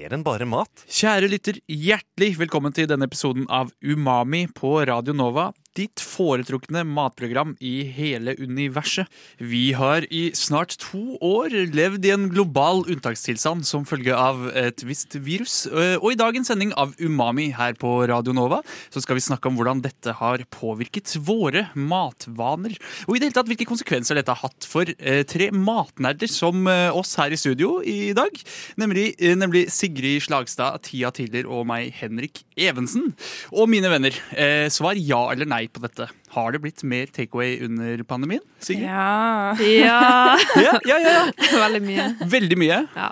Mer enn bare mat. Kjære lytter, hjertelig velkommen til denne episoden av Umami på Radio Nova. Ditt foretrukne matprogram i hele universet. Vi har i snart to år levd i en global unntakstilstand som følge av et visst virus. Og i dagens sending av Umami her på Radio Nova så skal vi snakke om hvordan dette har påvirket våre matvaner. Og i det hele tatt hvilke konsekvenser dette har hatt for eh, tre matnerder som eh, oss her i studio i dag. Nemlig, eh, nemlig Sigrid Slagstad, Tia Tiller og meg, Henrik Evensen. Og mine venner, eh, svar ja eller nei på dette. Har det blitt mer takeaway under pandemien? Sigrid? Ja. Ja, Ja, ja, ja, veldig mye. Veldig mye. Ja.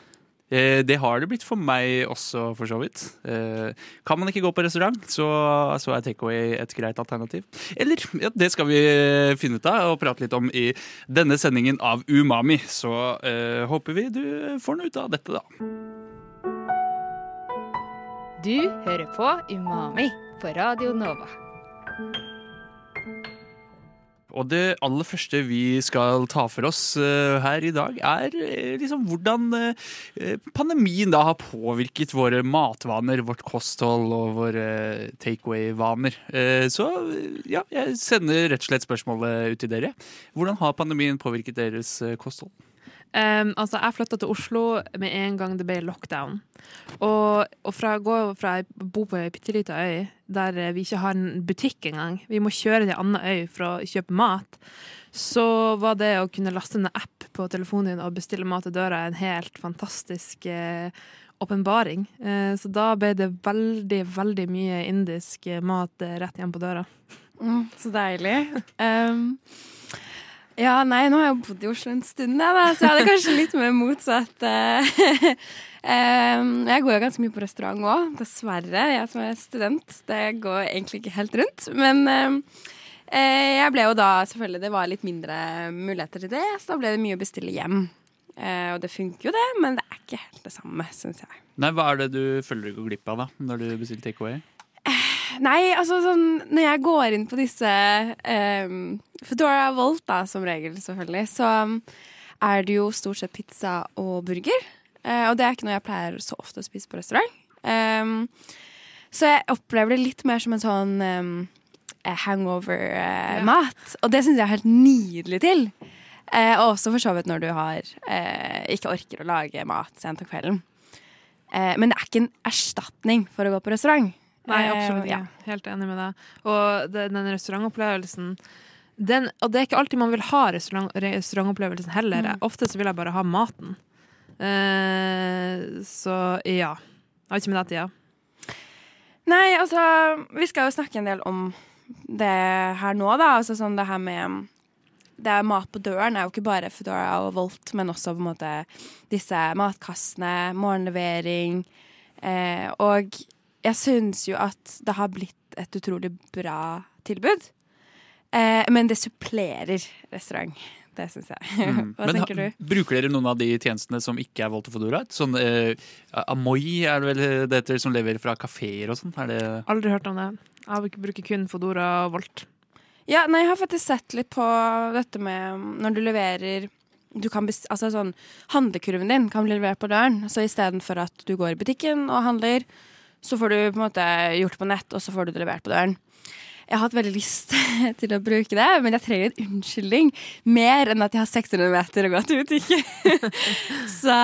Eh, det har det blitt for meg også, for så vidt. Eh, kan man ikke gå på restaurant, så, så er takeaway et greit alternativ. Eller, ja, det skal vi finne ut av og prate litt om i denne sendingen av Umami. Så eh, håper vi du får noe ut av dette, da. Du hører på Umami på Radio Nova. Og det aller første vi skal ta for oss eh, her i dag, er eh, liksom hvordan eh, pandemien da har påvirket våre matvaner, vårt kosthold og våre takeaway-vaner. Så ja, jeg sender rett og slett spørsmålet ut til dere. Hvordan har pandemien påvirket deres kosthold? Um, altså, jeg flytta til Oslo med en gang det ble lockdown. Og, og fra å gå bo på ei bitte lita øy der vi ikke har en butikk engang, vi må kjøre til ei anna øy for å kjøpe mat, så var det å kunne laste ned app på telefonen din og bestille mat til døra en helt fantastisk eh, åpenbaring. Eh, så da ble det veldig, veldig mye indisk eh, mat eh, rett hjem på døra. Mm, så deilig. Um, ja, nei, nå har jeg bodd i Oslo en stund, jeg, da, så jeg hadde kanskje litt mer motsatt. eh, um, jeg går jo ganske mye på restaurant òg, dessverre. Jeg som er student. Det går egentlig ikke helt rundt. Men eh, jeg ble jo da selvfølgelig Det var litt mindre muligheter til det, så da ble det mye å bestille hjem. Eh, og det funker jo, det, men det er ikke helt det samme, syns jeg. Nei, Hva er det du føler du går glipp av da, når du bestiller takeaway? Nei, altså sånn Når jeg går inn på disse um, Foodora Volt, da, som regel, selvfølgelig, så er det jo stort sett pizza og burger. Uh, og det er ikke noe jeg pleier så ofte å spise på restaurant. Um, så jeg opplever det litt mer som en sånn um, hangover-mat. Og det syns jeg er helt nydelig til. Eh, og også for så vidt når du har eh, ikke orker å lage mat sent om kvelden. Eh, men det er ikke en erstatning for å gå på restaurant. Nei, absolutt absolutt ja. Helt enig med deg. Og det, den restaurantopplevelsen den, Og det er ikke alltid man vil ha restaurant, restaurantopplevelsen heller. Mm. Ofte så vil jeg bare ha maten. Uh, så ja. Jeg vet ikke med deg, Tia. Nei, altså Vi skal jo snakke en del om det her nå, da. Altså sånn det her med det er mat på døren er jo ikke bare Foodora og Volt, men også på en måte disse matkassene, morgenlevering. Eh, og jeg syns jo at det har blitt et utrolig bra tilbud. Eh, men det supplerer restaurant. Det syns jeg. Mm. Hva Men tenker ha- du? Bruker dere noen av de tjenestene som ikke er Volta Foodora? Sånn eh, Amoy er det vel det heter, som leverer fra kafeer og sånn? Det Aldri hørt om det. Jeg bruker kun Fodora og Volt. Ja, nei, jeg har faktisk sett litt på dette med når du leverer du kan bes altså sånn, Handlekurven din kan bli levert på døren. Så istedenfor at du går i butikken og handler, så får du på en måte gjort på nett, og så får du det levert på døren. Jeg har hatt veldig lyst til å bruke det, men jeg trenger en unnskyldning. Mer enn at jeg har 600 meter å gå til butikken. så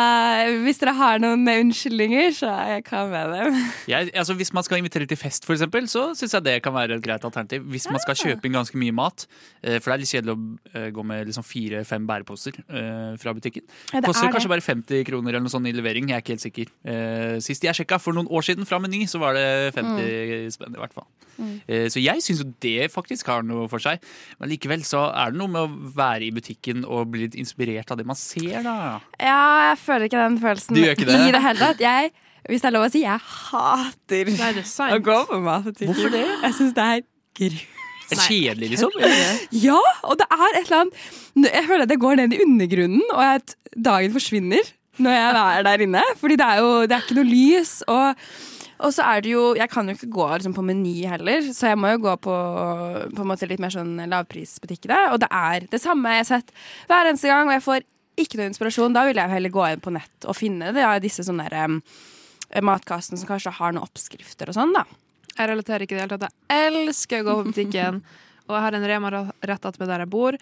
hvis dere har noen unnskyldninger, så er jeg kan med dem. Jeg, altså Hvis man skal invitere til fest, eksempel, så syns jeg det kan være et greit alternativ. Hvis man skal kjøpe inn ganske mye mat, eh, for det er litt kjedelig å eh, gå med liksom fire-fem bæreposer eh, fra butikken. Ja, det Koster er kanskje det. bare 50 kroner eller noe sånt i levering. Jeg er ikke helt sikker. Eh, Sist jeg sjekka, for noen år siden fra Meny, så var det 50 spenn i hvert fall. Mm. Så jeg syns jo det faktisk har noe for seg. Men likevel så er det noe med å være i butikken og bli litt inspirert av det man ser, da. Ja, jeg føler ikke den følelsen Du det? i det hele tatt. Jeg hvis det er lov å si, jeg hater Det er det å gå på matbutikken. Hvorfor det? Jeg syns det er gru. Kjedelig, liksom? Ja, og det er et eller annet Jeg føler at jeg går ned i undergrunnen, og at dagen forsvinner når jeg er der inne. Fordi det er jo det er ikke noe lys. Og, og så er det jo Jeg kan jo ikke gå liksom, på Meny heller, så jeg må jo gå på, på en måte litt mer sånn lavprisbutikkene. Og det er det samme jeg har sett hver eneste gang, og jeg får ikke noe inspirasjon. Da vil jeg heller gå inn på nett og finne det, ja, disse sånne der, um, matkassene som kanskje har noen oppskrifter og sånn, da. Jeg relaterer ikke i det hele tatt. Jeg elsker å gå på butikken. Og jeg har en Rema rett attmed der jeg bor,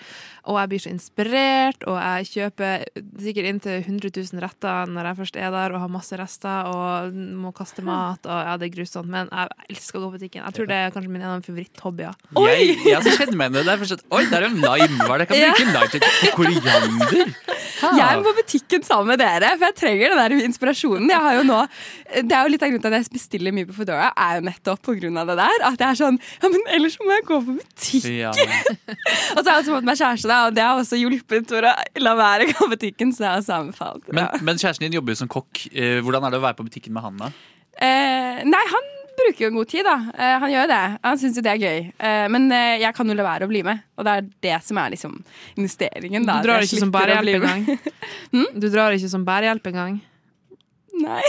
og jeg blir så inspirert. Og jeg kjøper sikkert inntil 100 000 retter når jeg først er der og har masse rester og må kaste mat. Og ja, det er grusomt, men jeg elsker å gå på butikken. Jeg tror det er kanskje min en av favoritthobbyer. Jeg, jeg også kjenner meg igjen i det. Oi, der er lime. Hva er det? Jeg kan bruke lime til koriander. Jeg må på butikken sammen med dere, for jeg trenger den der inspirasjonen. Jeg har jo nå, det er jo litt av grunnen til at jeg bestiller mye på Foodora, er jo nettopp på grunn av det der. At jeg er sånn Ja, men ellers må jeg gå på butikk. Ja. Og så har jeg også fått meg kjæreste, da, og det har også hjulpet for å la være å gå på butikken. Så det har sammenfalt. Men, men kjæresten din jobber jo som kokk. Eh, Hvordan er det å være på butikken med han, da? Eh, nei, han bruker jo en god tid, da. Uh, han gjør jo det. Han syns jo det er gøy. Uh, men eh, jeg kan jo la være å bli med, og det er det som er liksom investeringen. Da, Du drar ikke som bærehjelp engang? engang. Du drar ikke som bærehjelp engang. Nei.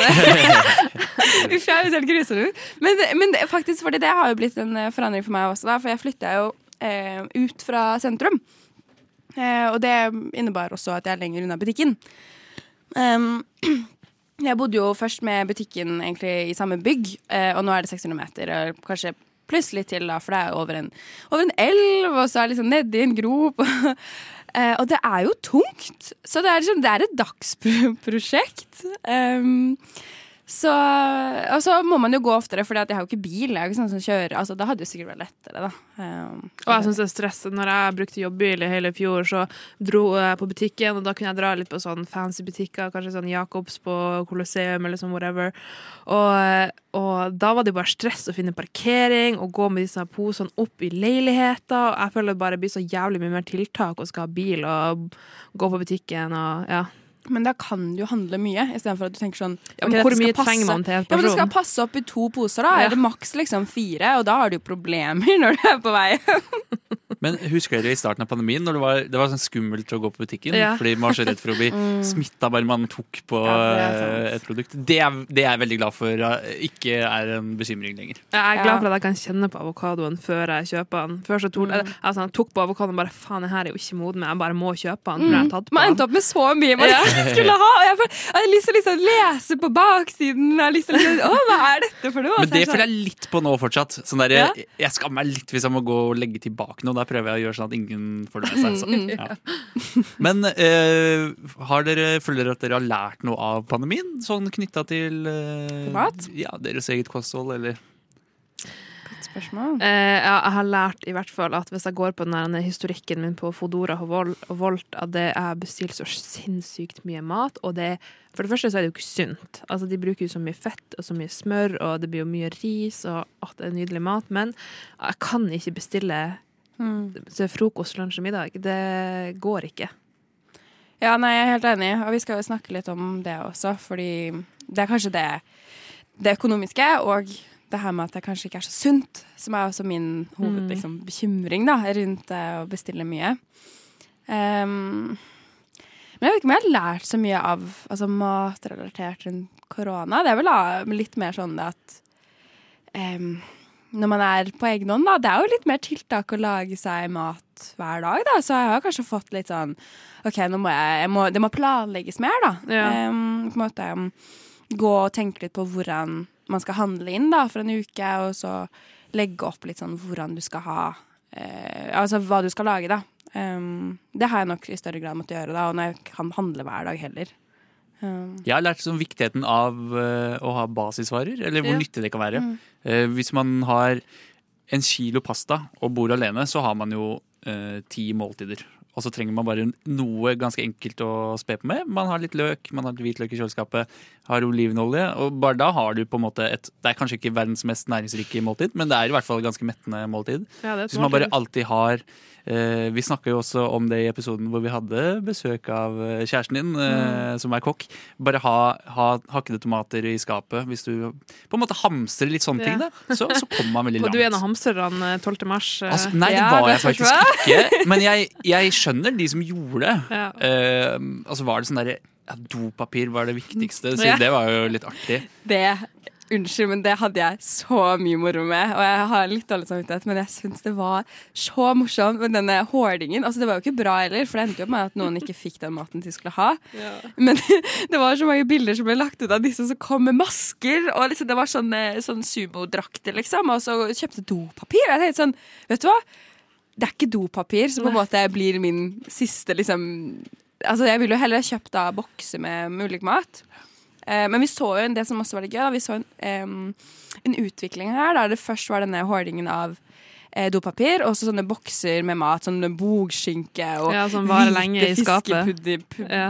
Uff, jeg høres helt grusom ut. Men, men det, faktisk, fordi det har jo blitt en forandring for meg også, da, for jeg flytta jo eh, ut fra sentrum. Eh, og det innebar også at jeg er lenger unna butikken. Um, jeg bodde jo først med butikken egentlig i samme bygg, eh, og nå er det 600 meter. Og kanskje pluss litt til, da, for det er over en, over en elv, og så er det liksom nedi en grop. Eh, og det er jo tungt, så det er, liksom, det er et dagsprosjekt. Um, så, og så må man jo gå oftere, for jeg har jo ikke bil. Jeg er ikke sånn som kjører altså, Det hadde jo sikkert vært lettere, da. Um, Og jeg synes det er stress. Når jeg brukte jobbbil i hele fjor, så dro jeg på butikken, og da kunne jeg dra litt på sånn fancy butikker, kanskje sånn Jacobs på Colosseum eller sånn whatever. Og, og da var det bare stress å finne parkering og gå med disse posene opp i leiligheter. Og jeg føler det bare blir så jævlig mye mer tiltak å skal ha bil og gå på butikken og ja. Men da kan du jo handle mye, istedenfor at du tenker sånn Ja, ok, men dette hvor mye trenger man til en person? Ja, men Det skal passe opp i to poser, da. Ja. det maks liksom fire, og da har du jo problemer når du er på vei. Men husker dere i starten av pandemien når det var, det var sånn skummelt å gå på butikken? Ja. Fordi man var så redd for å bli smitta bare man tok på Ja, eh, et produkt. Det er, det er jeg veldig glad for ikke er en bekymring lenger. Jeg er glad for at jeg kan kjenne på avokadoen før jeg kjøper den. Før så tok, Mm. altså, jeg tok på avokadoen bare faen, den her er jo ikke moden, men jeg bare må kjøpe den. Mm. jeg Man endte opp med så mye man Ja. ikke skulle ha. Og jeg, får, jeg har lyst til å liksom lese på baksiden. Jeg har lyst til å liksom, Å, hva er dette for noe? Men det er sånn- føler jeg litt på nå fortsatt. Sånn der, Ja. Jeg skammer meg litt hvis jeg må gå og legge tilbake noe. Da prøver jeg å gjøre sånn at ingen får det med seg. Så, ja. Men eh, har dere, føler dere at dere har lært noe av pandemien? Sånn knytta til eh, Mat? Ja, deres eget kosthold, eller Godt spørsmål. Eh, ja, jeg har lært i hvert fall at hvis jeg går på den historikken min på Fodora og og Volt, at det er bestilt så sinnssykt mye mat, og det For det første så er det jo ikke sunt. Altså, de bruker jo så mye fett og så mye smør, og det blir jo mye ris, og at det er nydelig mat, men jeg kan ikke bestille til frokost, lunsj og middag. Det går ikke. Ja, nei, jeg er helt enig, og vi skal jo snakke litt om det også, fordi det er kanskje det, det økonomiske og det her med at det kanskje ikke er så sunt, som er også min hovedbekymring liksom, da, rundt det å bestille mye. Um, men jeg vet ikke om jeg har lært så mye av altså, matrelatert rundt korona. Det er vel litt mer sånn det at ehm, når man er på egen hånd, da, det er jo litt mer tiltak å lage seg mat hver dag, da, så jeg har kanskje fått litt sånn OK, nå må jeg, jeg må, det må planlegges mer, da. Ja. Um, på en måte um, gå og tenke litt på hvordan man skal handle inn da, for en uke, og så legge opp litt sånn hvordan du skal ha uh, Altså hva du skal lage, da. Um, det har jeg nok i større grad måttet gjøre, da, og når jeg kan handle hver dag heller. Um, Jeg har lært sånn viktigheten av eh, å ha basisvarer, eller hvor Ja. nyttig det kan være. Mm. hvis man har en kilo pasta og bor alene, så har man jo eh, ti måltider. Og så trenger man bare noe ganske enkelt å spe på med. Man har litt løk, man har litt hvitløk i kjøleskapet, har olivenolje, og bare da har du på en måte et Det er kanskje ikke verdens mest næringsrike måltid, men det er i hvert fall et ganske mettende måltid. Ja, Hvis man bare alltid har eh, Vi snakka jo også om det i episoden hvor vi hadde besøk av eh, kjæresten din, eh, som er kokk. Bare ha, ha hakkede tomater i skapet. Hvis du på en måte hamstrer litt sånne ting, da, så, så kommer man veldig langt. Og du er en av hamstrerne 12. mars. eh, Altså, nei, det Ja, var det jeg faktisk ikke. Men jeg, jeg skjønner de som gjorde det. ja. Uh, altså var det sånn derre ja, Dopapir var det viktigste, så Ja. det var jo litt artig. Det Unnskyld, men det hadde jeg så mye moro med. Og jeg har litt dårlig samvittighet, men jeg syns det var så morsomt med denne hoardingen. Altså, det var jo ikke bra heller, for det endte jo med at noen ikke fikk den maten de skulle ha. Men det var så mange bilder som ble lagt ut av disse som kom med masker. Og liksom, det var sånn sumodrakter, liksom. Og så kjøpte dopapir. Jeg tenkte sånn, vet du hva? Det er ikke dopapir som på en måte blir min siste liksom Altså, jeg ville jo heller kjøpt da bokser med med ulik mat. Eh, men vi så jo en, det som også var litt gøy, da, vi så en, eh, en utvikling her. Der det først var denne hoardingen av eh, dopapir, og så sånne bokser med mat. Sånn bogskinke og Ja, som hvite skapet. Ja.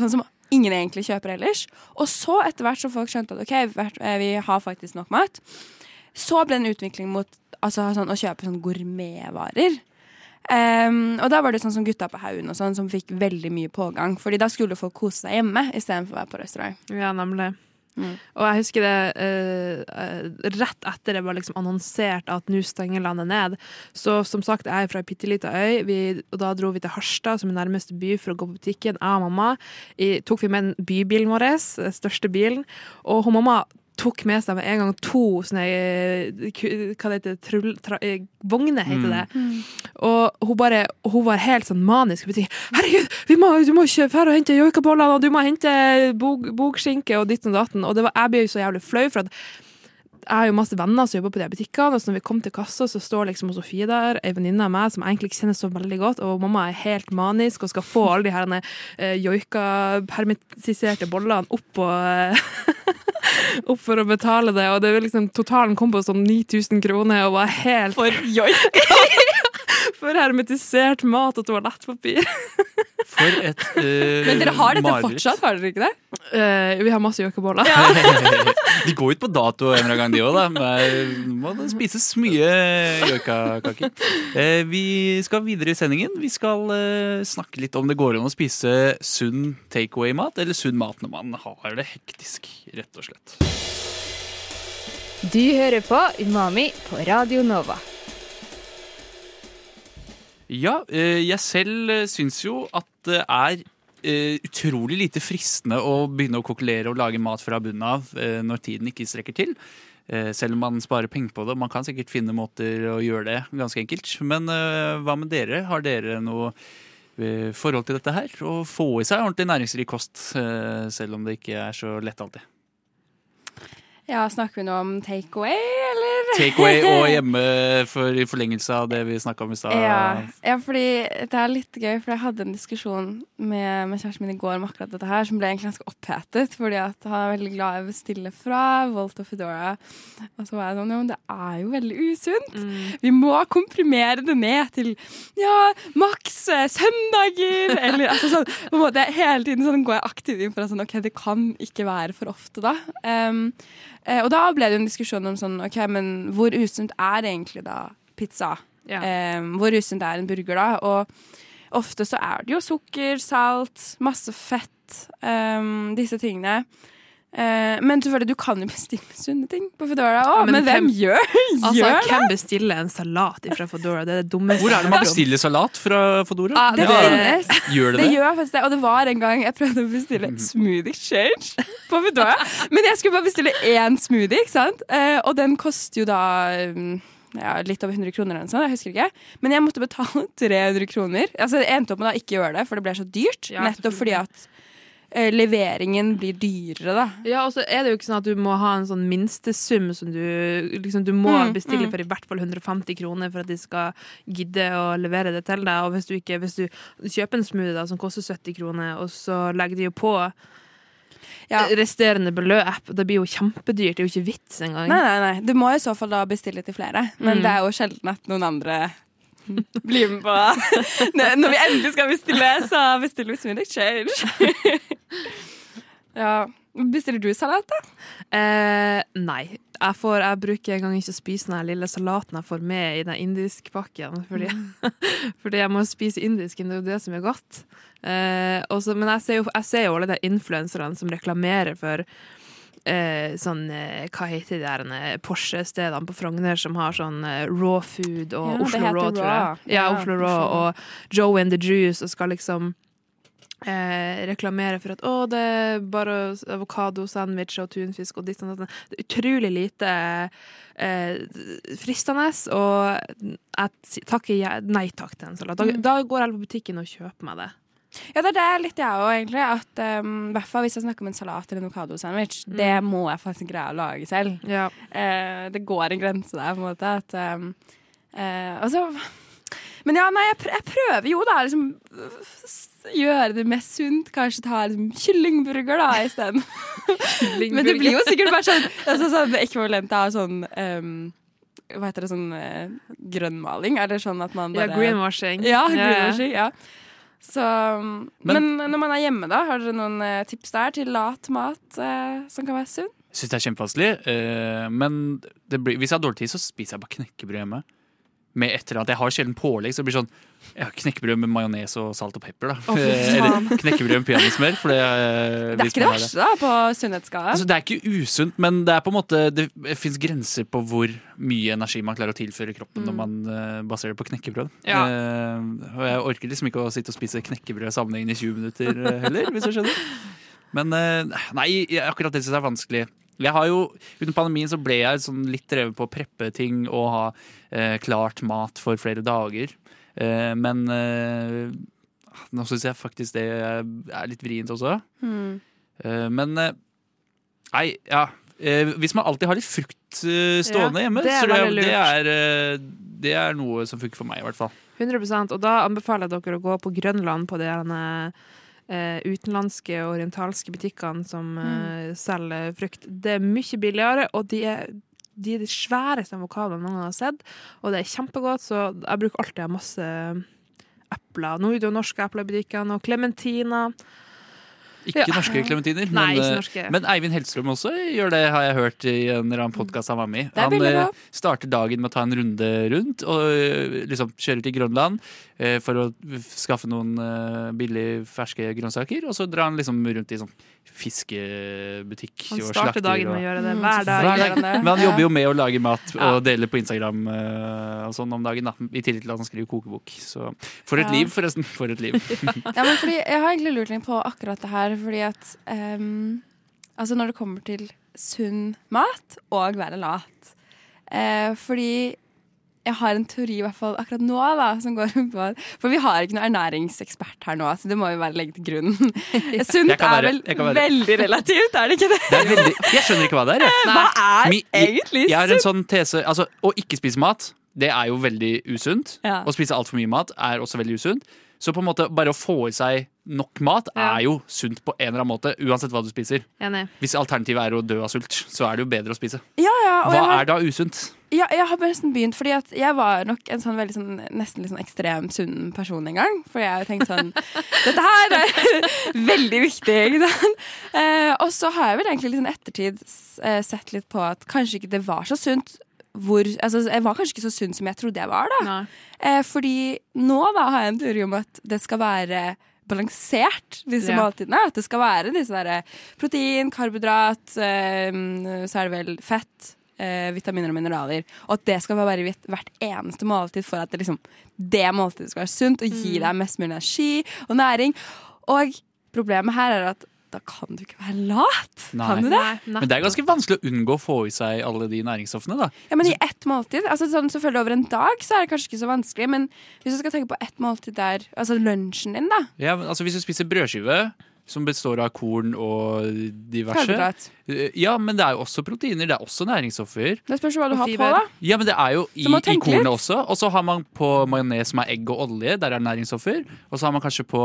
sånn som ingen egentlig kjøper ellers. Og så etter hvert som folk skjønte at ok, eh, vi har faktisk nok mat, så ble det en utvikling mot altså, sånn, å kjøpe sånn gourmetvarer. Um, og da var det sånn som Gutta på haugen og sånn som fikk veldig mye pågang. Fordi da skulle folk kose seg hjemme istedenfor å være på restaurant. Ja, nemlig. Mm. Og jeg husker det eh, eh, rett etter det var liksom annonsert at nå stenger landet ned. Så som sagt, jeg er fra ei bitte lita øy, vi, og da dro vi til Harstad, som er nærmeste by, for å gå på butikken. Jeg og mamma i, tok vi med den bybilen vår, den største bilen, og hun mamma tok med seg med en gang to sånne eh, Hva det heter trull, tra, eh, Vogner, heter det. Og hun bare Hun var helt sånn manisk. Hun sa, Herregud, vi må, du må ikke dra og hente joikaboller, og du må hente bog, bogskinke og ditt og datten. Og det var, jeg ble jo så jævlig flau, for at jeg har jo masse venner som jobber på de butikkene, og så når vi kom til kassa, så står liksom Sofie der, ei venninne av meg som jeg egentlig ikke kjenner så veldig godt, og mamma er helt manisk og skal få alle de her eh, joika-permittiserte bollene opp på Opp for å betale det, og det var liksom, totalen kom på sånn 9000 kroner og var helt For joik! for hermetisert mat og toalettpapir. For et uh, Men dere har dette mareritt. fortsatt, har dere ikke det? Uh, vi har masse joikaboller. De går ut på dato en eller annen gang, de òg, da. Men må det spises mye joikakaker. Uh, vi skal videre i sendingen. Vi skal eh, snakke litt om det går an å spise sunn takeaway-mat, eller sunn mat når man har det hektisk, rett og slett. Du hører på Umami på Radio Nova. Ja, eh, jeg selv eh, syns jo at det er eh, utrolig lite fristende å begynne å kokkelere og lage mat fra bunnen av når tiden ikke strekker til. Selv om man sparer penger på det. Man kan sikkert finne måter å gjøre det ganske enkelt. Men hva med dere? Har dere noe forhold til dette her? Å få i seg ordentlig næringsrik kost, selv om det ikke er så lett alltid. Ja, Snakker vi nå om takeaway, eller? Takeaway og hjemme for, i forlengelse av det vi snakka om i stad. Ja, ja, fordi det er litt gøy, for jeg hadde en diskusjon med, med kjæresten min i går om akkurat dette her, som ble egentlig ganske opphetet, fordi at han er veldig glad i å bestille fra Volt og Foodora. Og så var jeg sånn, ja, men det er jo veldig usunt. Vi må komprimere det ned til ja, maks eh, søndager, eller altså sånn, på en måte hele tiden sånn går jeg aktivt inn for at sånn, ok, det kan ikke være for ofte da. Um, eh, og da ble det en diskusjon om sånn, ok, men hvor usunt er egentlig da pizza? Ja. Eh, hvor usunt er en burger da? Og ofte så er det jo sukker, salt, masse fett, ehm, disse tingene. Eh, men selvfølgelig, du kan jo bestille sunne ting på Foodora Ja, men men, hvem hvem- gjør, Altså, det? hvem bestiller en salat fra Foodora? Det er det dummeste Hvor er det man bestiller salat fra Foodora? Ah, Det Ja. finnes. Gjør det Det det? gjør faktisk det. Og det var en gang jeg prøvde å bestille smoothie change på Foodora. Men jeg skulle bare bestille én smoothie, ikke sant? Eh, og den koster jo da mm, ja, litt over 100 kroner eller noe sånt. Jeg husker ikke. Men jeg måtte betale 300 kroner. Altså, jeg endte opp med å ikke gjøre det, for det ble så dyrt. Ja, nettopp fordi at leveringen blir dyrere, da. Ja, og så er det jo ikke sånn at du må ha en sånn minstesum som du liksom, Du må Mm, bestille mm. for i hvert fall 150 kroner for at de skal gidde å levere det til deg. Og hvis du, ikke, hvis du kjøper en smoothie da, som koster 70 kroner, og så legger de jo på Ja. resterende beløp, det blir jo kjempedyrt. Det er jo ikke vits engang. Nei, nei, nei. Du må i så fall da bestille til flere. Men Mm. det er jo sjelden at noen andre bli med på Når vi endelig skal bestille, så bestiller vi Smooth Exchange. ja. Bestiller du salat, da? Eh, nei. Jeg, får, jeg bruker engang ikke å spise den lille salaten jeg får med i den indiskpakken. Fordi, fordi jeg må spise indisk, det er jo det som er godt. Eh, også, men jeg ser, jo, jeg ser jo alle de influenserne som reklamerer for eh, sånn eh, Hva heter de der eh, Porsche-stedene på Frogner som har sånn eh, raw food og Ja, Oslo Raw, tror jeg. Ja, Ja, Oslo Raw og Joe and the Juice og skal liksom eh, reklamere for at å, det er bare avokadosandwich og tunfisk og ditt og datt. Det er utrolig lite eh, fristende, og jeg takker nei takk til en salat. Da, da går jeg på butikken og kjøper meg det. Ja, det er litt jeg òg, egentlig. At um, hvert fall hvis jeg snakker om en salat eller en avokadosandwich, det må jeg faktisk greie å lage selv. Ja. Uh, det går en grense der, på en måte. At, um, uh, Altså men ja, nei, jeg, pr jeg prøver jo da liksom gjøre det mest sunt. Kanskje ta liksom kyllingburger da isteden. Men det blir jo sikkert bare sånn, altså, sånn ekvivalent av sånn um, Hva heter det, sånn uh, grønnmaling? Eller sånn at man Ja, greenwashing. Ja, greenwashing, ja. greenwashing, ja. Så, men, Men- når man er hjemme, da, har dere noen eh, tips der til lat mat eh, som kan være sunn? Syns det er kjempevanskelig, eh, men det blir, hvis jeg har dårlig tid, så spiser jeg bare knekkebrød hjemme. Med et eller annet. Jeg har sjelden pålegg, så det blir sånn ja, knekkebrød med majones og salt og pepper. da faen. Eller knekkebrød med peanøttsmør. det, eh, Det er ikke det verste da på sunnhetsskala. Altså, det er ikke usunt, men det er på en måte Det fins grenser på hvor mye energi man klarer å tilføre kroppen når man uh, baserer det på knekkebrød. Ja. Uh, og jeg orker liksom ikke å sitte og spise knekkebrød sammenhengende i 20 minutter uh, heller, hvis du skjønner. Men nei, akkurat det syns jeg er vanskelig. Jeg har jo, Under pandemien så ble jeg sånn litt drevet på å preppe ting og ha eh, klart mat for flere dager. Eh, men eh, nå syns jeg faktisk det er litt vrient også. Mm. Eh, men eh, Nei, ja. Eh, hvis man alltid har litt frukt stående Ja, hjemme, det så det, det, er, det er noe som funker for meg, i hvert fall. 100 Og da anbefaler jeg dere å gå på Grønland på det utenlandske og orientalske butikkene som eh, selger frukt. Det er mye billigere, og de er de de sværeste avokadoene noen har sett, og det er kjempegodt, så jeg bruker alltid masse epler. Nå er det jo norske epler i butikkene, og klementiner. Ikke Ja. norske klementiner. Men, eh, norske. men Eivind Hellstrøm også gjør det, har jeg hørt i en eller annen podkast han var med i. Han eh, starter dagen med å ta en runde rundt og eh, liksom kjører til Grønland for å skaffe noen billig ferske grønnsaker. Og så drar han liksom rundt i sånn fiskebutikk Han starter slakter. dagen med å gjøre det Mm, hver dag. Hver dag. Men han jobber jo med å lage mat og dele på Instagram uh, og sånn om dagen. Da. I tillegg til at han skriver kokebok. Så for et Ja. liv, forresten. For et liv. Ja, men fordi Jeg har egentlig lurt litt på akkurat det her, fordi at um, Altså når det kommer til sunn mat og være lat Uh, Fordi jeg har en teori i hvert fall akkurat nå da, som går på For vi har ikke noen ernæringsekspert her nå, så det må vi bare legge til grunn. Sunt er vel veldig relativt, er det ikke det? Det er veldig, jeg skjønner ikke hva det er. Jeg. Hva er Mi- egentlig Jeg har en sånn tese altså, Å ikke spise mat, det er jo veldig usunt. Ja. Å spise altfor mye mat er også veldig usunt. Så på en måte bare å få i seg nok mat er jo sunt på en eller annen måte, uansett hva du spiser. Enig. Hvis alternativet er å dø av sult, så er det jo bedre å spise. Ja, ja, Hva har- er da usunt? Ja, jeg har nesten begynt, fordi at jeg var nok en sånn veldig sånn, nesten litt sånn ekstrem sunn person en gang. For jeg har jo tenkt sånn Dette her er veldig viktig, ikke sant? Eh, og så har jeg vel egentlig litt sånn ettertid eh, sett litt på at kanskje ikke det var så sunt. Hvor, altså, jeg var kanskje ikke så sunn som jeg trodde jeg var, da. Eh, fordi nå da har jeg en teori om at det skal være balansert, disse Ja. måltidene. At det skal være disse der protein, karbohydrat, eh, så er det vel fett, eh, vitaminer og mineraler. Og at det skal være hvert- hvert eneste måltid for at det, liksom, det måltidet skal være sunt og gi deg mest mulig energi og næring. Og problemet her er at da kan du ikke være lat. Nei. Kan du det? Nei, nei. Men det er ganske vanskelig å unngå å få i seg alle de næringsstoffene. da Ja, men i ett måltid altså sånn, Selvfølgelig over en dag så er det kanskje ikke så vanskelig, men hvis du skal tenke på ett måltid der, altså lunsjen din, da. Ja, men, altså Hvis du spiser brødskive som består av korn og diverse Karbohydrat. Eh, Ja, men det er jo også proteiner. Det er også næringsstoffer. Det spørs jo hva du har på, da. Ja, men det er jo i, i kornet også. Og så har man på majones som er egg og olje. Der er det næringsstoffer. Og så har man kanskje på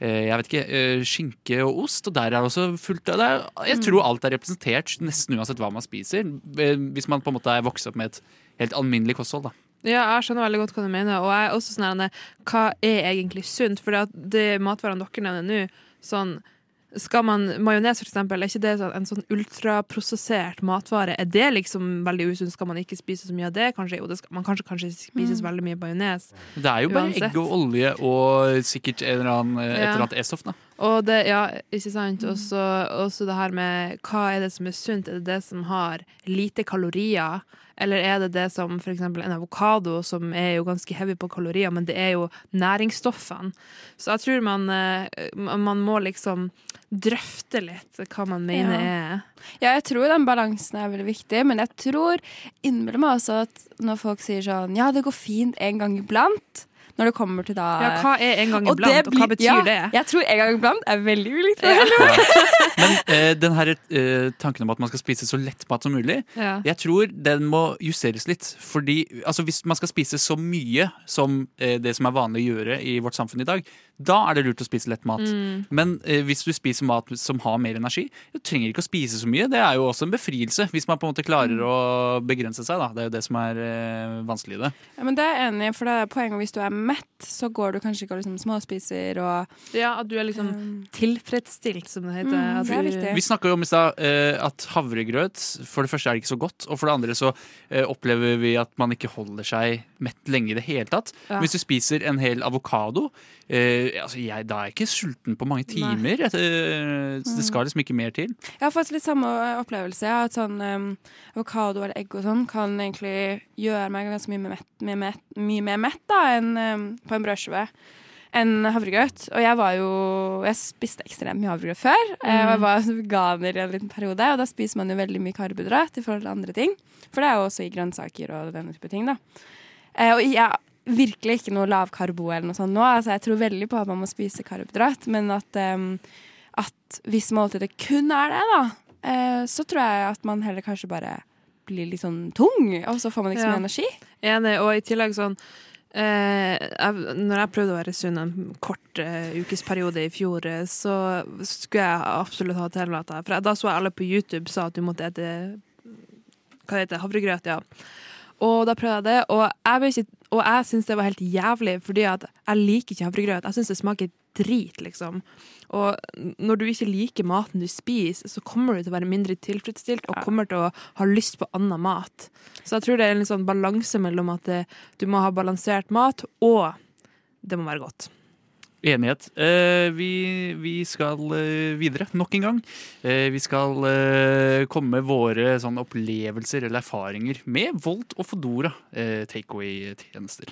eh, jeg vet ikke, eh, skinke og ost, og der er det også fullt av det. Jeg Mm. tror alt er representert, nesten uansett hva man spiser. Hvis man på en måte er vokst opp med et helt alminnelig kosthold. da Ja, jeg skjønner veldig godt hva du mener. Og jeg er også sånn her, hva er egentlig sunt? For det matvarene dere nevner nå, sånn skal man, Majones, for eksempel, er ikke det sånn- en sånn ultraprosessert matvare? Er det liksom veldig usunt? Skal man ikke spise så mye av det? Kanskje, jo, det skal, man kanskje kanskje spise så veldig mye majones. Det er jo bare Uansett. egg og olje og sikkert en eller annen, eh, et eller annet E-stoff. da. Og det, ja, ikke sant? Og så det her med hva er det som er sunt? Er det det som har lite kalorier? Eller er det det som eksempel en avokado, som er jo ganske heavy på kalorier, men det er jo næringsstoffene. Så jeg tror man, eh, man må liksom drøfte litt hva man mener Ja. er Ja, jeg tror den balansen er veldig viktig, men jeg tror innimellom også at når folk sier sånn Ja, det går fint en gang iblant. Når det kommer til da Ja, hva er en gang Og iblant, det og hva betyr ja, det? Jeg tror en gang iblant er veldig ulikt. Men uh, den her uh, tanken om at man skal spise så lett mat som mulig, Ja. jeg tror den må justeres litt. Fordi altså, hvis man skal spise så mye som uh, det som er vanlig å gjøre i vårt samfunn i dag, da er det lurt å spise lett mat. Mm. Men hvis du spiser mat som har mer energi, du trenger ikke å spise så mye. Det er jo også en befrielse, hvis man på en måte klarer å begrense seg. Da. Det er jo det som er vanskelig i det. Ja, men det er jeg enig i, for det er poenget hvis du er mett, så går du kanskje ikke og liksom småspiser og ja, at du er liksom um, tilfredsstilt, som det heter. Mm, det er viktig. Vi snakka jo om i stad eh, at havregrøt For det første er det ikke så godt, og for det andre så eh, opplever vi at man ikke holder seg mett lenge i det hele tatt. Ja. Hvis du spiser en hel avokado, eh, altså jeg, da er jeg ikke sulten på mange timer. Et, eh, så det skal liksom ikke mer til. Jeg har faktisk litt samme opplevelse. Ja, at sånn um, avokado eller egg og sånn kan egentlig gjøre meg ganske mye, mett, mye, mett, mye mer mett da, enn um, på en brødskive enn havregrøt. Og jeg var jo Jeg spiste ekstremt mye havregrøt før. Mm. Og jeg var veganer i en liten periode, og da spiser man jo veldig mye karbohydrat i forhold til andre ting. For det er jo også i grønnsaker og denne type ting, da. Eh, og jeg virkelig ikke noe lavkarbo eller noe sånt nå. Altså, jeg tror veldig på at man må spise karbohydrat, men at, um, at hvis måltidet kun er det, da, eh, så tror jeg at man heller kanskje bare blir litt sånn tung, og så får man ikke så Ja. mye energi. Enig, og i tillegg sånn eh, jeg, Når jeg prøvde å være sunn en kort eh, ukesperiode i fjor, eh, så skulle jeg absolutt ha tilmeldt. For da så jeg alle på YouTube sa at du måtte ete hva det heter, havregrøt, ja. Og da prøvde jeg det, og jeg, ikke, og jeg syns det var helt jævlig, fordi at jeg liker ikke havregrøt. Jeg syns det smaker drit, liksom. Og når du ikke liker maten du spiser, så kommer du til å være mindre tilfredsstilt og kommer til å ha lyst på annen mat. Så jeg tror det er en sånn balanse mellom at det, du må ha balansert mat, og det må være godt. Enighet. Eh, vi, vi skal eh, videre nok en gang. Eh, vi skal komme med våre sånn, opplevelser eller erfaringer med Volt og Fodora takeaway-tjenester.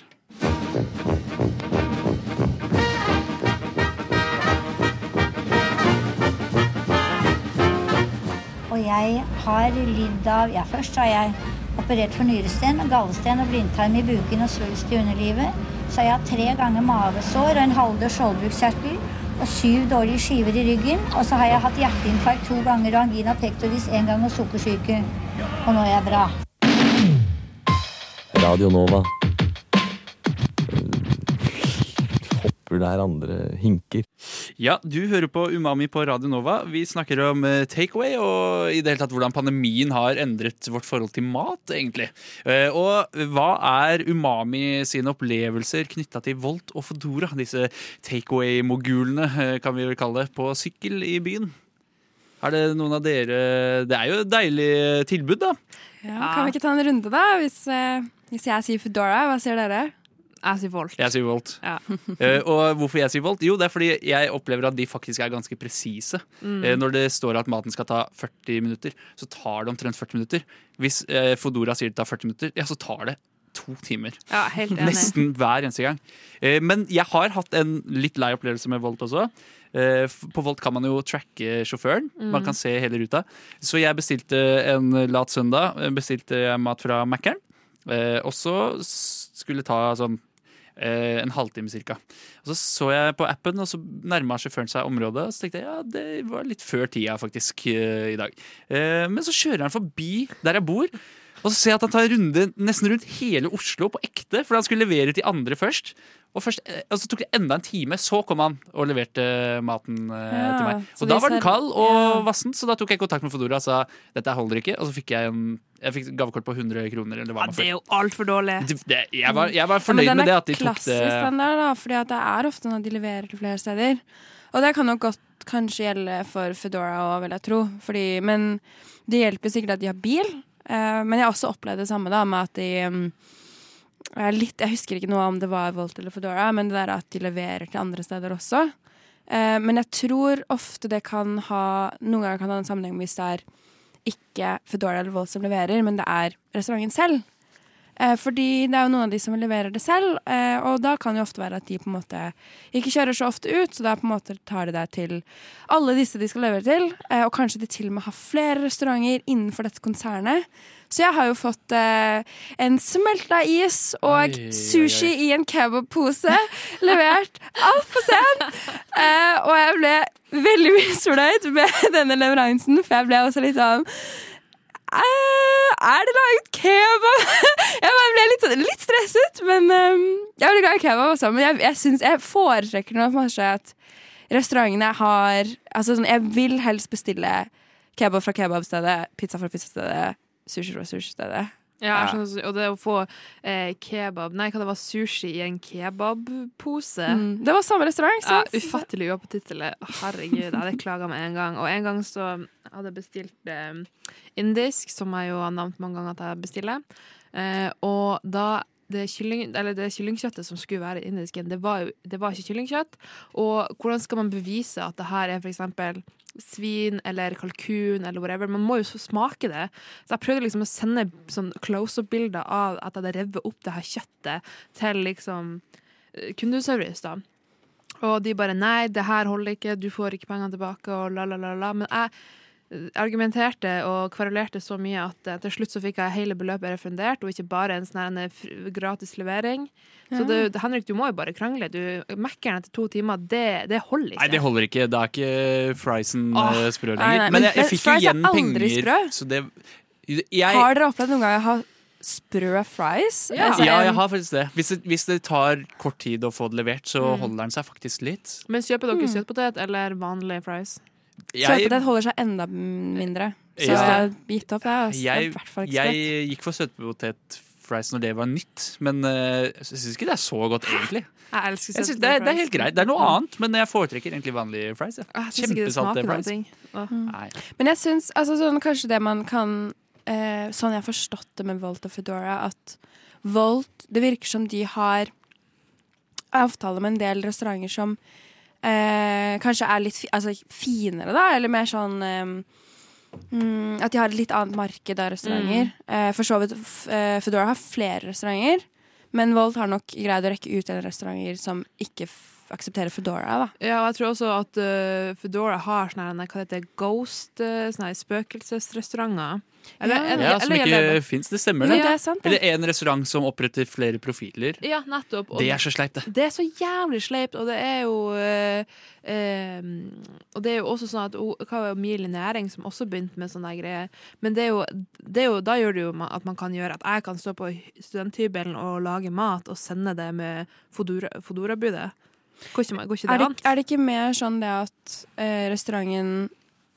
Og jeg har lidd av Ja, først har jeg operert for nyresten, gallesten og blindtarm i buken og svulst i underlivet. Så har jeg hatt tre ganger mavesår og en halvdød skjoldbruskkjertel og syv dårlige skiver i ryggen. Og så har jeg hatt hjerteinfarkt to ganger og angina pectoris én gang og sukkersyke. Og nå er jeg bra. Radio Nova. Hopper der andre hinker. Ja, du hører på Umami på Radio Nova. Vi snakker om eh, takeaway og i det hele tatt hvordan pandemien har endret vårt forhold til mat, egentlig. Eh, Og hva er Umami sine opplevelser knytta til Volt og Fodora? Disse takeaway-mogulene, eh, kan vi vel kalle det, på sykkel i byen. Er det noen av dere Det er jo et deilig tilbud, da. Ja, Kan vi ikke ta en runde, da? Hvis, hvis jeg sier Foodora, hva sier dere? Jeg sier Volt. Jeg sier Volt. Ja. uh, og hvorfor jeg sier Volt? Jo, det er fordi jeg opplever at de faktisk er ganske presise. Eh, når det står at maten skal ta 40 minutter, så tar det omtrent 40 minutter. Hvis uh, Fodora sier det tar 40 minutter, ja, så tar det to timer. Ja, helt enig. Nesten hver eneste gang. Men jeg har hatt en litt lei opplevelse med Volt også. På Volt kan man jo tracke sjåføren. Man kan se hele ruta. Så jeg bestilte en lat søndag Bestilte jeg mat fra Mækkern. Og så skulle ta sånn en halvtime. Og så så jeg på appen, og så nærma sjåføren seg området. Og så tenkte jeg ja, det var litt før tida faktisk eh, i dag. Eh, men så kjører han forbi der jeg bor. Og så ser jeg at han tar runde nesten rundt hele Oslo på ekte, for han skulle levere til andre først. Og, først, eh, og så tok det enda en time, så kom han og leverte maten eh, Ja, til meg. Og da var den kald og ja. vassen, så da tok jeg kontakt med Fodora og sa dette holder ikke. Og så fikk jeg en jeg fikk gavekort på 100 kroner. Eller Ja, det er jo altfor dårlig. Det, det, jeg, var, jeg var fornøyd med det at de er tok det klassisk, den der, da, fordi det er ofte når de leverer til flere steder. Og det kan nok godt kanskje gjelde for Foodora òg, vil jeg tro. Fordi, men det hjelper sikkert at de har bil. Eh, men jeg har også opplevd det samme da, med at de mm, er litt, Jeg husker ikke noe om det var Volt eller Foodora, men det der at de leverer til andre steder også. Eh, men jeg tror ofte det kan ha Noen ganger kan det ha en sammenheng hvis det er ikke Foodora eller Volt som leverer, men det er restauranten selv. Eh, fordi det er jo noen av de som leverer det selv, eh, og da kan det jo ofte være at de på en måte ikke kjører så ofte ut, så da på en måte tar de deg til alle disse de skal levere til, eh, og kanskje de til og med har flere restauranter innenfor dette konsernet. Så jeg har jo fått eh, en smelta is og Oi, oi, oi. sushi i en kebabpose levert altfor sent. Eh, og jeg ble veldig misfornøyd med denne leveransen, for jeg ble også litt sånn eh, Er det laget kebab? jeg bare ble litt, sånn- litt stresset, men um, jeg er veldig glad i kebab også. Men jeg, jeg, synes, jeg foretrekker nå kanskje at restaurantene har Altså sånn, jeg vil helst bestille kebab fra kebabstedet, pizza fra pizzastedet, sushi fra sushistedet. Ja, jeg skjønner, så- og det å få eh, kebab Nei, hva det var sushi i en kebabpose. Mm. Det var samme restaurant, Ja, sant? ufattelig uappetittlig. Å, Herregud, jeg hadde klaga med en gang. Og en gang så hadde jeg bestilt eh, indisk, som jeg jo har nevnt mange ganger at jeg bestiller. Eh, og da det, kylling, eller det kyllingkjøttet som skulle være indisken, det var jo det var ikke kyllingkjøtt. Og hvordan skal man bevise at det her er for eksempel svin eller kalkun eller whatever? Man må jo smake det. Så jeg prøvde liksom å sende sånn close-up-bilder av at jeg hadde revet opp det her kjøttet til liksom eh, kundeservice, da. Og de bare nei, det her holder ikke, du får ikke pengene tilbake, og la, la, la, la. Men jeg argumenterte og kvarulerte så mye at eh, til slutt så fikk jeg hele beløpet refundert, og ikke bare en sånn gratis levering. Så det, Henrik, du må jo bare krangle. Du, Mac-eren etter to timer, det, det holder ikke. Nei, det holder ikke. Da er ikke friesen Åh. eh, sprø lenger. nei, Men men jeg, jeg fikk jo fries er igjen aldri penger. sprø. Så det jeg, Har dere opplevd noen gang å ha sprø fries? Ja. Altså, ja, jeg har faktisk det. Hvis, det. hvis det tar kort tid å få det levert, så Mm. holder den seg faktisk litt. Men kjøper dere Mm. søtpotet eller vanlig fries? Søtpotet holder seg enda mindre. Så Ja. jeg gitt opp det. Altså. Jeg, i hvert fall ikke jeg gikk for søtpotetfries når det var nytt, men eh, jeg syns ikke det er så godt, egentlig. Jeg elsker Jeg det, er- det er helt greit. Det er noe annet, men jeg foretrekker egentlig vanlige fries. ikke det Kjempesalte fries. ting. Åh. Men jeg syns altså, sånn, kanskje det man kan eh, Sånn jeg har forstått det med Volt og Foodora, at Volt Det virker som de har avtale med en del restauranter som eh, kanskje er litt altså, finere, da, eller mer sånn eh, mm, At de har et litt annet marked av restauranter. Eh, for så vidt eh, Foodora har flere restauranter, men Volt har nok greid å rekke ut en restauranter som ikke aksepterer Foodora, da. Ja, og jeg tror også at uh, Foodora har sånne hva heter, ghost, uh, sånne spøkelsesrestauranter. Eller, Ja. eller- Ja, som eller ikke det- fins. Det stemmer, det. det er sant, det. Eller en restaurant som oppretter flere profiler. Ja, nettopp. Og Det er så sleipt, det. det er så jævlig sleipt, og det er jo øh, øh, Og det er jo også sånn at hva var Emilie Næring som også begynte med sånne greier. Men det er, jo, det er jo, da gjør det jo at man kan gjøre at jeg kan stå på studenthybelen og lage mat og sende det med Fodora- Fodora-budet. Går ikke, går ikke det Er det, an? er det ikke mer sånn det at øh, restauranten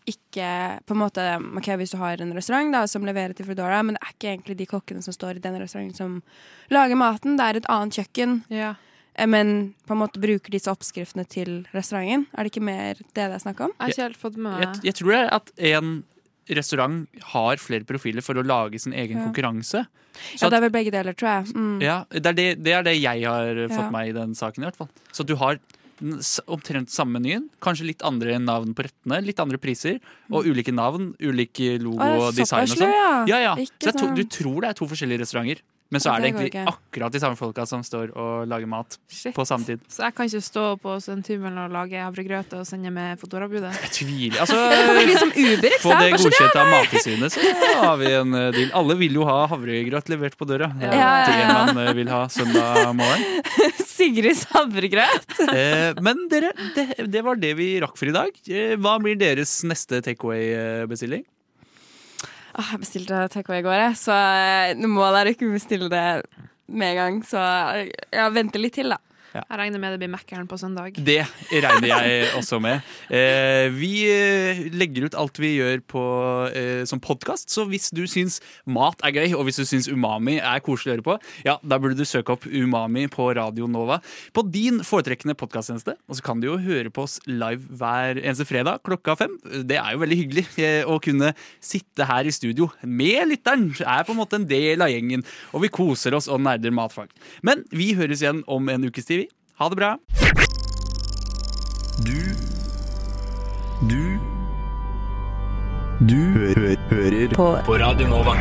ikke på en måte, ok, Hvis du har en restaurant da, som leverer til Foodora, men det er ikke egentlig de kokkene som står i den restauranten som lager maten. Det er et annet kjøkken, Ja. eh, men på en måte bruker disse oppskriftene til restauranten. Er det ikke mer det det er snakk om? Jeg Jeg, meg jeg tror det er at en restaurant har flere profiler for å lage sin egen Ja. konkurranse. Så Ja, det er vel begge deler, tror jeg. Mm. Ja, det er det, det er det jeg har Ja. fått meg i den saken, i hvert fall. Så du har omtrent samme menyen, kanskje litt andre navn på rettene, litt andre priser, og ulike navn, ulike logo Mm. Og design og sånn. ja. Ja. Så to, sånn. du tror det er to forskjellige restauranter, men så er det egentlig akkurat de samme folka som står og lager mat Shit. på samme tid. Så jeg kan ikke stå på studenthybelen og lage havregrøt og sende med Fodora-budet? Jeg tviler. Altså, Uber, få det sånn, godkjent av Mattilsynet, så har vi en eh, deal. Alle vil jo ha havregrøt levert på døra. Ja, ja, det man eh, vil ha søndag morgen. Sigrids havregrøt. Eh, men dere, det, det var det vi rakk for i dag. Hva blir deres neste takeaway-bestilling? Åh, jeg bestilte takeaway i går, jeg, så nå målet er ikke bestille det med en gang. Så jeg venter litt til, da. Jeg regner med det blir Mækkern på søndag. Det regner jeg også med. Eh, vi eh, legger ut alt vi gjør på, eh, som podkast, så hvis du syns mat er gøy, og hvis du syns Umami er koselig å høre på, ja, da burde du søke opp Umami på Radio Nova på din foretrekkende podkasttjeneste. Og så kan du jo høre på oss live hver eneste fredag klokka fem. Det er jo veldig hyggelig eh, å kunne sitte her i studio med lytteren. Er på en måte en del av gjengen, og vi koser oss og nerder matfag. Men vi høres igjen om en ukes tid. Ha det bra. Du Du Du hø hø hører på. på Radio Nova.